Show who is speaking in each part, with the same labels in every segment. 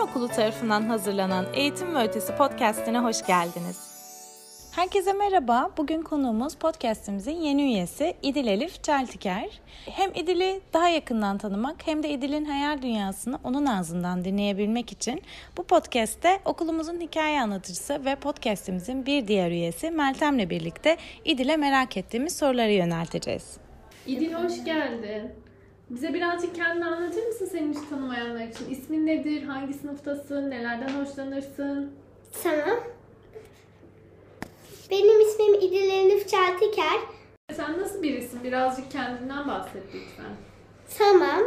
Speaker 1: Okulu tarafından hazırlanan Eğitim ve Ötesi podcastine hoş geldiniz. Herkese merhaba. Bugün konuğumuz podcastimizin yeni üyesi İdil Elif Çeltiker. Hem İdil'i daha yakından tanımak hem de İdil'in hayal dünyasını onun ağzından dinleyebilmek için bu podcast'te okulumuzun hikaye anlatıcısı ve podcastimizin bir diğer üyesi Meltem'le birlikte İdil'e merak ettiğimiz soruları yönelteceğiz.
Speaker 2: İdil hoş geldin. Bize birazcık kendini anlatır mısın senin hiç tanımayanlar için? İsmin nedir? Hangi sınıftasın? Nelerden hoşlanırsın?
Speaker 3: Tamam. Benim ismim İdil Elif Çeltiker.
Speaker 2: Sen nasıl birisin? Birazcık kendinden bahset lütfen.
Speaker 3: Tamam.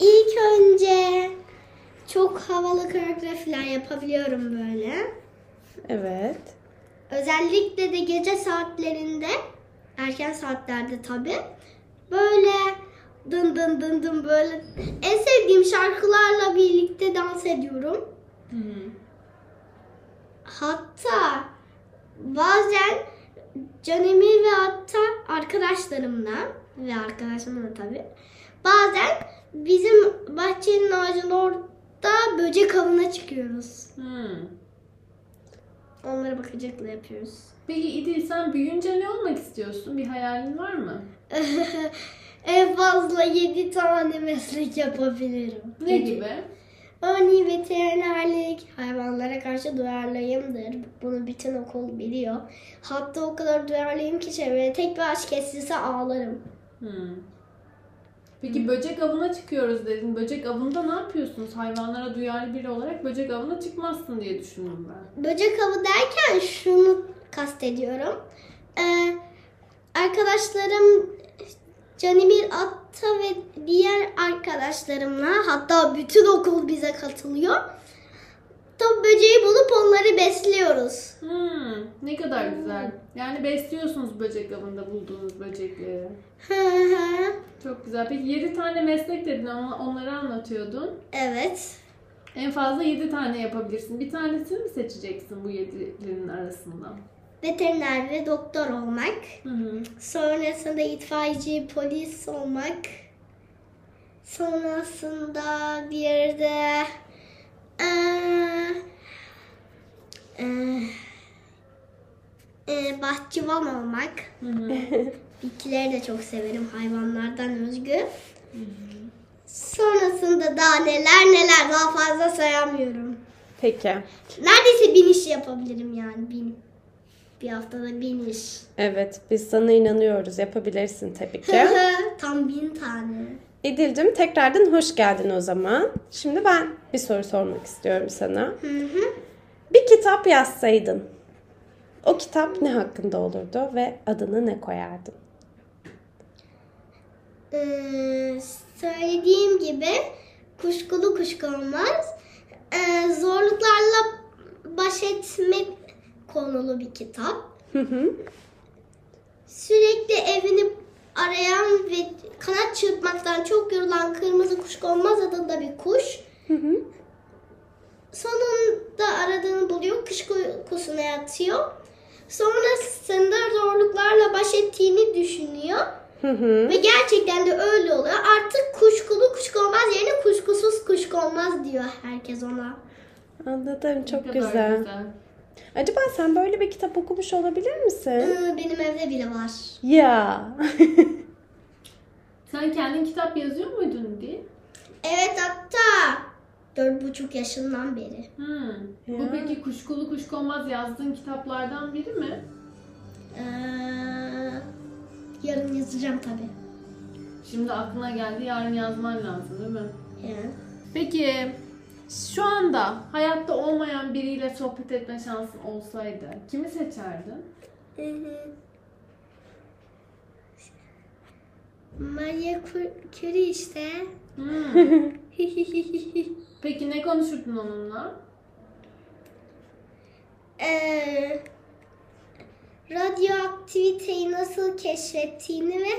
Speaker 3: İlk önce çok havalı koreografiler yapabiliyorum böyle.
Speaker 1: Evet.
Speaker 3: Özellikle de gece saatlerinde, erken saatlerde tabi. Böyle dın dın dın dın böyle en sevdiğim şarkılarla birlikte dans ediyorum. Hatta bazen Canemi ve hatta arkadaşlarımla ve arkadaşımla tabi. Bazen bizim bahçenin ağacının orada böcek avına çıkıyoruz.
Speaker 2: Hmm.
Speaker 3: Onlara bakacakla yapıyoruz.
Speaker 2: Peki İdil sen büyüyünce ne olmak istiyorsun? Bir hayalin var mı?
Speaker 3: en fazla 7 tane meslek yapabilirim.
Speaker 2: Ne gibi?
Speaker 3: Örneğin veterinerlik, hayvanlara karşı duyarlıyımdır. Bunu bütün okul biliyor. Hatta o kadar duyarlıyım ki çevreye tek bir ağaç kesilse ağlarım.
Speaker 2: Hmm. Peki böcek avına çıkıyoruz dedin. Böcek avında ne yapıyorsunuz? Hayvanlara duyarlı biri olarak böcek avına çıkmazsın diye düşündüm ben.
Speaker 3: Böcek avı derken şunu kastediyorum. Ee, arkadaşlarım Canimir Atta ve diğer arkadaşlarımla hatta bütün okul bize katılıyor. Top böceği bulup onları besliyoruz.
Speaker 2: Hmm, ne kadar güzel. Yani besliyorsunuz böcek avında bulduğunuz böcekleri. Çok güzel. Peki 7 tane meslek dedin ama onları anlatıyordun.
Speaker 3: evet.
Speaker 2: En fazla 7 tane yapabilirsin. Bir tanesini mi seçeceksin bu 7'lerin arasından?
Speaker 3: Veteriner ve doktor olmak.
Speaker 2: Hı hı.
Speaker 3: Sonrasında itfaiyeci, polis olmak. Sonrasında bir de eee, eee, eee, bahçıvan olmak.
Speaker 2: Hı hı.
Speaker 3: Bitkileri de çok severim hayvanlardan özgü. Sonrasında daha neler neler daha fazla sayamıyorum.
Speaker 1: Peki.
Speaker 3: Neredeyse bin iş yapabilirim yani bin. Bir haftada bin iş.
Speaker 4: Evet, biz sana inanıyoruz. Yapabilirsin tabii ki.
Speaker 3: Tam bin tane.
Speaker 4: İdil'cim tekrardan hoş geldin o zaman. Şimdi ben bir soru sormak istiyorum sana.
Speaker 3: Hı hı.
Speaker 4: Bir kitap yazsaydın, o kitap ne hakkında olurdu ve adını ne koyardın?
Speaker 3: Ee, söylediğim gibi kuşkulu kuşku olmaz. Ee, zorluklarla baş etme konulu bir kitap.
Speaker 4: Hı hı.
Speaker 3: Sürekli evini arayan ve kanat çırpmaktan çok yorulan kırmızı kuş olmaz adında bir kuş.
Speaker 4: Hı hı.
Speaker 3: Sonunda aradığını buluyor, kış uykusuna yatıyor. Sonrasında zorluklarla baş ettiğini düşünüyor.
Speaker 4: Hı hı.
Speaker 3: Ve gerçekten de öyle oluyor. Artık kuşkulu kuşkonmaz yerine kuşkusuz kuşkonmaz diyor herkes ona.
Speaker 4: Anladım, çok
Speaker 2: kadar
Speaker 4: güzel. Acaba sen böyle bir kitap okumuş olabilir misin?
Speaker 3: Benim evde bile var.
Speaker 4: Ya.
Speaker 2: Sen kendin kitap yazıyor muydun diye?
Speaker 3: Evet hatta dört buçuk yaşından beri.
Speaker 2: Hmm. Bu peki kuşkulu kuşkonmaz yazdığın kitaplardan biri mi?
Speaker 3: Ee, yarın yazacağım tabii.
Speaker 2: Şimdi aklına geldi yarın yazman lazım değil mi?
Speaker 3: Yani.
Speaker 2: Peki şu anda hayatta olmayan biriyle sohbet etme şansın olsaydı kimi seçerdin?
Speaker 3: Maria Curie işte.
Speaker 2: Hmm. Peki ne konuşurdun onunla?
Speaker 3: Ee, radyoaktiviteyi nasıl keşfettiğini ve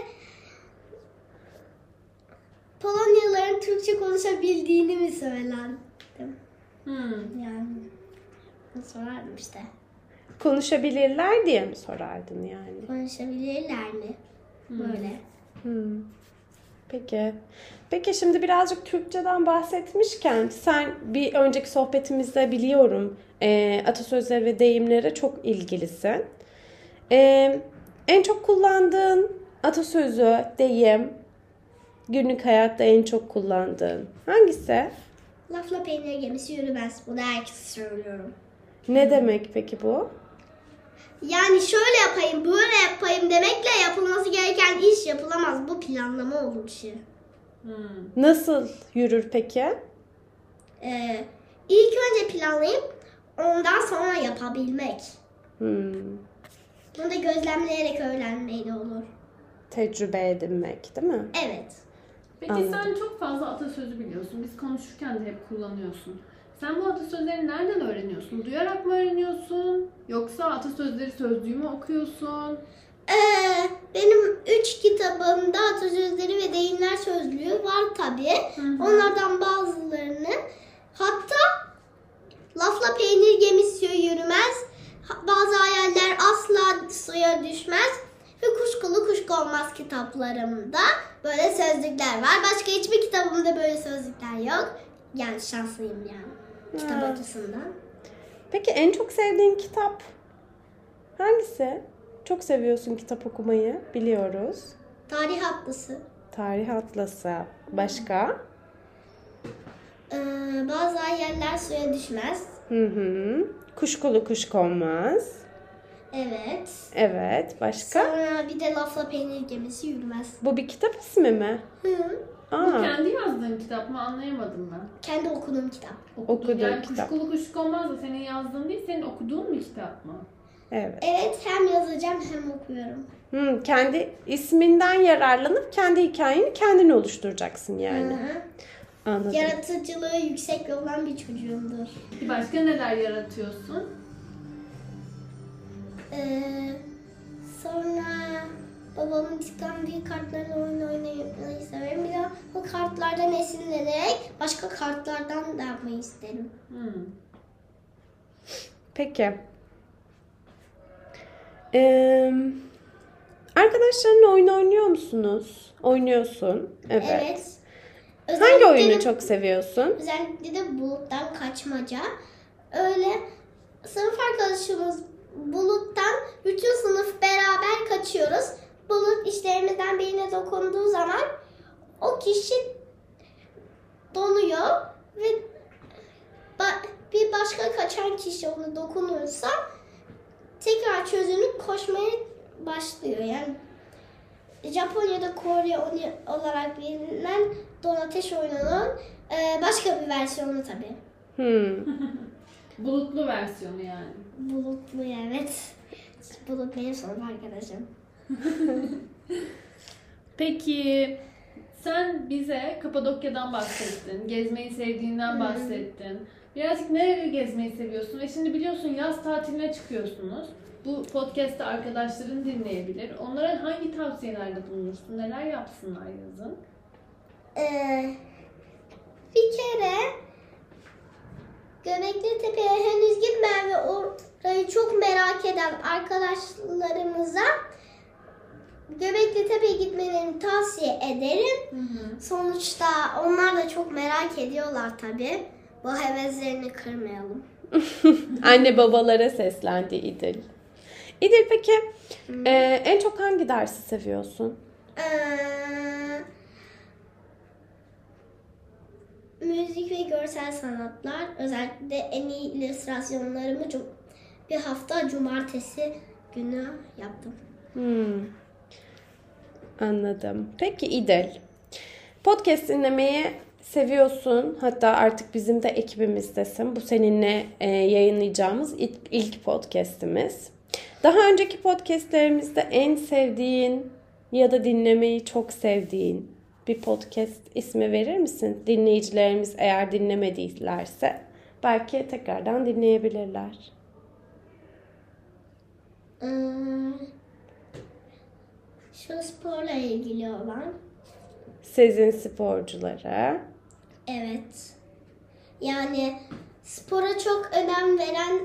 Speaker 3: Polonyalıların Türkçe konuşabildiğini mi söylerdim?
Speaker 2: Hmm.
Speaker 3: Yani sorardım işte.
Speaker 4: Konuşabilirler diye mi sorardın yani?
Speaker 3: Konuşabilirler mi? Böyle.
Speaker 4: Hmm. Peki. Peki şimdi birazcık Türkçeden bahsetmişken sen bir önceki sohbetimizde biliyorum e, atasözleri ve deyimlere çok ilgilisin. E, en çok kullandığın atasözü, deyim, günlük hayatta en çok kullandığın hangisi?
Speaker 3: Lafla peynir gemisi yürümez. Bunu herkese söylüyorum.
Speaker 4: Ne demek peki bu?
Speaker 3: Yani şöyle yapayım, böyle yapayım demekle yapılması gereken iş yapılamaz. Bu planlama olur bir şey.
Speaker 2: Hmm.
Speaker 4: Nasıl yürür peki?
Speaker 3: Ee, ilk önce planlayıp ondan sonra yapabilmek.
Speaker 4: Hmm,
Speaker 3: Bunu da gözlemleyerek öğrenmeyle olur.
Speaker 4: tecrübe edinmek değil mi?
Speaker 3: Evet.
Speaker 2: Peki
Speaker 4: Anladım.
Speaker 2: sen çok fazla atasözü biliyorsun. Biz konuşurken de hep kullanıyorsun. Sen bu atasözleri nereden öğreniyorsun? Duyarak mı öğreniyorsun? Yoksa atasözleri sözlüğü mü okuyorsun?
Speaker 3: Ee, benim üç kitabımda atasözleri ve deyimler sözlüğü var tabi. Onlardan bazılarını hatta lafla peynir gemisi yürümez. Bazı hayaller asla suya düşmez. Ve kuşkulu kuşku olmaz kitaplarımda böyle sözlükler var. Başka hiçbir kitabımda böyle sözlükler yok. Yani şanslıyım yani kitap
Speaker 4: Ha.
Speaker 3: açısından.
Speaker 4: Peki en çok sevdiğin kitap hangisi? Çok seviyorsun kitap okumayı biliyoruz.
Speaker 3: Tarih atlısı.
Speaker 4: Tarih Atlası. Başka?
Speaker 3: Ee, bazı hayaller suya düşmez.
Speaker 4: Hı hı. Kuşkulu kuş konmaz.
Speaker 3: Evet.
Speaker 4: Evet. Başka?
Speaker 3: Sonra bir de lafla peynir gemisi yürümez.
Speaker 4: Bu bir kitap ismi mi?
Speaker 3: Hı.
Speaker 2: Bu
Speaker 4: Aa,
Speaker 2: kendi yazdığın kitap mı anlayamadım ben.
Speaker 3: Kendi okuduğum kitap.
Speaker 2: Okuduğun,
Speaker 4: Okuduğun
Speaker 2: yani
Speaker 4: kitap.
Speaker 2: kuşkulu kuşku olmaz da senin yazdığın değil, senin okuduğun bir kitap mı?
Speaker 4: evet.
Speaker 3: Evet hem yazacağım hem okuyorum.
Speaker 4: Hı, kendi isminden yararlanıp kendi hikayeni kendin oluşturacaksın yani.
Speaker 3: Hı hı.
Speaker 4: Anladım.
Speaker 3: Yaratıcılığı yüksek olan bir çocuğumdur.
Speaker 2: Başka neler yaratıyorsun?
Speaker 3: Ee, sonra babamın iskambil kartlarıyla oyun oynamayı severim. Bir de o kartlardan esinlenerek başka kartlardan da yapmayı isterim.
Speaker 2: Hmm.
Speaker 4: Peki. Ee, arkadaşlarınla oyun oynuyor musunuz? Oynuyorsun. Evet.
Speaker 3: Evet.
Speaker 4: Hangi oyunu çok seviyorsun?
Speaker 3: Özellikle de buluttan kaçmaca. Öyle sınıf arkadaşımız buluttan bütün sınıf beraber kaçıyoruz. Bulut işlerimizden birine dokunduğu zaman o kişi donuyor ve bir başka kaçan kişi onu dokunursa tekrar çözünüp koşmaya başlıyor. Yani Japonya'da Kore olarak bilinen Don Ateş oyununun e, başka bir versiyonu tabii.
Speaker 4: Hmm.
Speaker 2: Bulutlu versiyonu yani.
Speaker 3: Bulutlu evet. Bulut benim sınıf arkadaşım.
Speaker 2: Peki sen bize Kapadokya'dan bahsettin, gezmeyi sevdiğinden bahsettin. Birazcık nereleri gezmeyi seviyorsun ve şimdi biliyorsun yaz tatiline çıkıyorsunuz. Bu podcast'te arkadaşların dinleyebilir. Onlara hangi tavsiyelerde bulunursun? Neler yapsınlar yazın?
Speaker 3: Ee, bir kere Göbekli Tepe'ye henüz gitmeyen ve orayı çok merak eden arkadaşlarımıza Göbekli Tepe'ye gitmelerini tavsiye ederim. Sonuçta onlar da çok merak ediyorlar tabii. Bu heveslerini kırmayalım.
Speaker 4: Anne babalara seslendi İdil. İdil peki e, en çok hangi dersi seviyorsun?
Speaker 3: Ee, müzik ve görsel sanatlar özellikle en iyi illüstrasyonlarımı bir hafta cumartesi günü yaptım.
Speaker 4: Hmm. Anladım. Peki İdil. Podcast dinlemeyi seviyorsun. Hatta artık bizim de ekibimizdesin. Bu seninle e, yayınlayacağımız ilk, ilk podcast'imiz. Daha önceki podcast'lerimizde en sevdiğin ya da dinlemeyi çok sevdiğin bir podcast ismi verir misin? Dinleyicilerimiz eğer dinlemediylerse belki tekrardan dinleyebilirler.
Speaker 3: Ee, şu sporla ilgili olan
Speaker 4: Sezin sporcuları.
Speaker 3: evet yani spora çok önem veren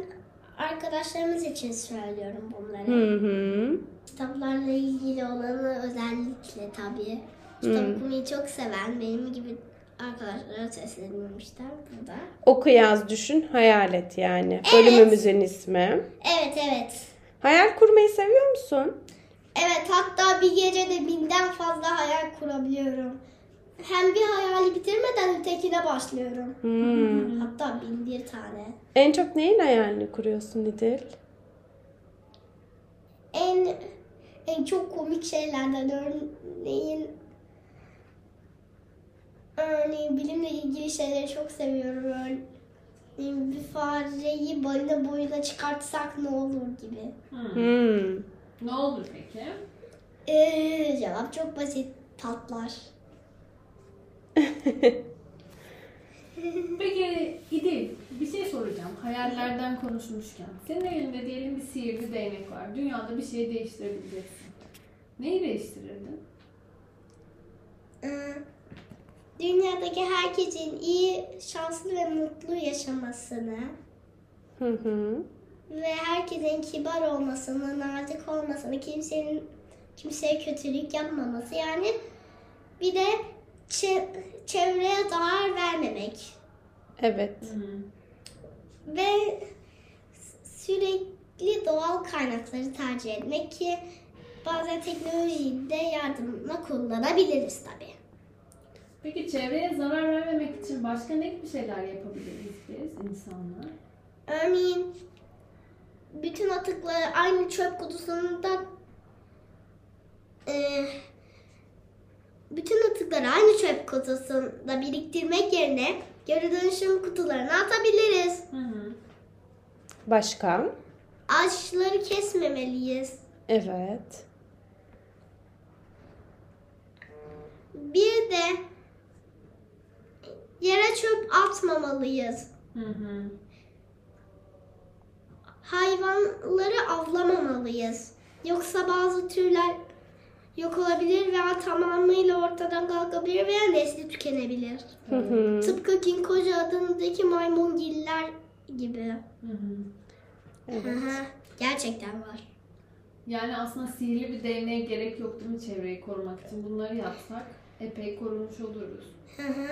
Speaker 3: arkadaşlarımız için söylüyorum bunları.
Speaker 4: Hı hı.
Speaker 3: Kitaplarla ilgili olanı özellikle tabii kitap
Speaker 4: Hmm.
Speaker 3: okumayı çok seven, benim gibi arkadaşlara seslenilmişler burada.
Speaker 4: Oku yaz düşün hayal et yani. Bölümümüzün ismi.
Speaker 3: Evet evet.
Speaker 4: Hayal kurmayı seviyor musun?
Speaker 3: Evet hatta bir gecede binden fazla hayal kurabiliyorum. Hem bir hayali bitirmeden ötekine başlıyorum.
Speaker 4: Hmm.
Speaker 3: Hatta bin bir tane.
Speaker 4: En çok neyin hayalini kuruyorsun İdil?
Speaker 3: En en çok komik şeylerden örneğin örneğin bilimle ilgili şeyleri çok seviyorum. Örneğin bir fareyi balina boyuna çıkartsak ne olur gibi.
Speaker 2: Hmm.
Speaker 4: Hmm.
Speaker 2: Ne olur peki?
Speaker 3: Ee, cevap çok basit. Patlar.
Speaker 2: Peki İdil bir şey soracağım. Hayallerden konuşmuşken. Senin elinde diyelim bir sihirli değnek var. Dünyada bir şey değiştirebileceksin. Neyi değiştirirdin?
Speaker 3: Dünyadaki herkesin iyi, şanslı ve mutlu yaşamasını
Speaker 4: Hı hı.
Speaker 3: ve herkesin kibar olmasını, nazik olmasını, kimsenin kimseye kötülük yapmaması yani bir de çe- çevreye zarar vermemek
Speaker 4: Evet.
Speaker 3: ve sürekli doğal kaynakları tercih etmek ki bazen teknolojiyi de yardımla kullanabiliriz tabii.
Speaker 2: Peki çevreye zarar vermemek için başka ne gibi şeyler yapabiliriz biz insanlar?
Speaker 3: Örneğin bütün atıkları aynı çöp kutusunda e, bütün atıkları aynı çöp kutusunda biriktirmek yerine geri dönüşüm kutularına atabiliriz.
Speaker 2: Hı hı.
Speaker 4: Başka?
Speaker 3: Ağaçları kesmemeliyiz.
Speaker 4: Evet.
Speaker 3: Bir de yere çöp atmamalıyız.
Speaker 2: Hı hı.
Speaker 3: Hayvanları avlamamalıyız. Yoksa bazı türler yok olabilir veya tamamıyla ortadan kalkabilir veya nesli tükenebilir.
Speaker 4: Hı hı.
Speaker 3: Tıpkı King Koca adındaki maymungiller gibi.
Speaker 2: Hı hı.
Speaker 4: Evet.
Speaker 3: Gerçekten var.
Speaker 2: Yani aslında sihirli bir değneğe gerek yok değil mi çevreyi korumak için? Bunları yapsak epey korunmuş oluruz.
Speaker 3: Hı hı.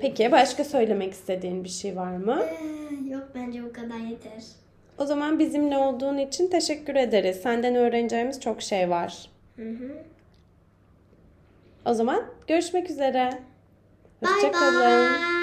Speaker 4: Peki başka söylemek istediğin bir şey var mı?
Speaker 3: Ee, Yok bence bu kadar yeter.
Speaker 4: O zaman bizimle olduğun için teşekkür ederiz. Senden öğreneceğimiz çok şey var.
Speaker 3: Hı hı.
Speaker 4: O zaman görüşmek üzere.
Speaker 3: Bye
Speaker 4: Hoşçakalın.
Speaker 3: bye.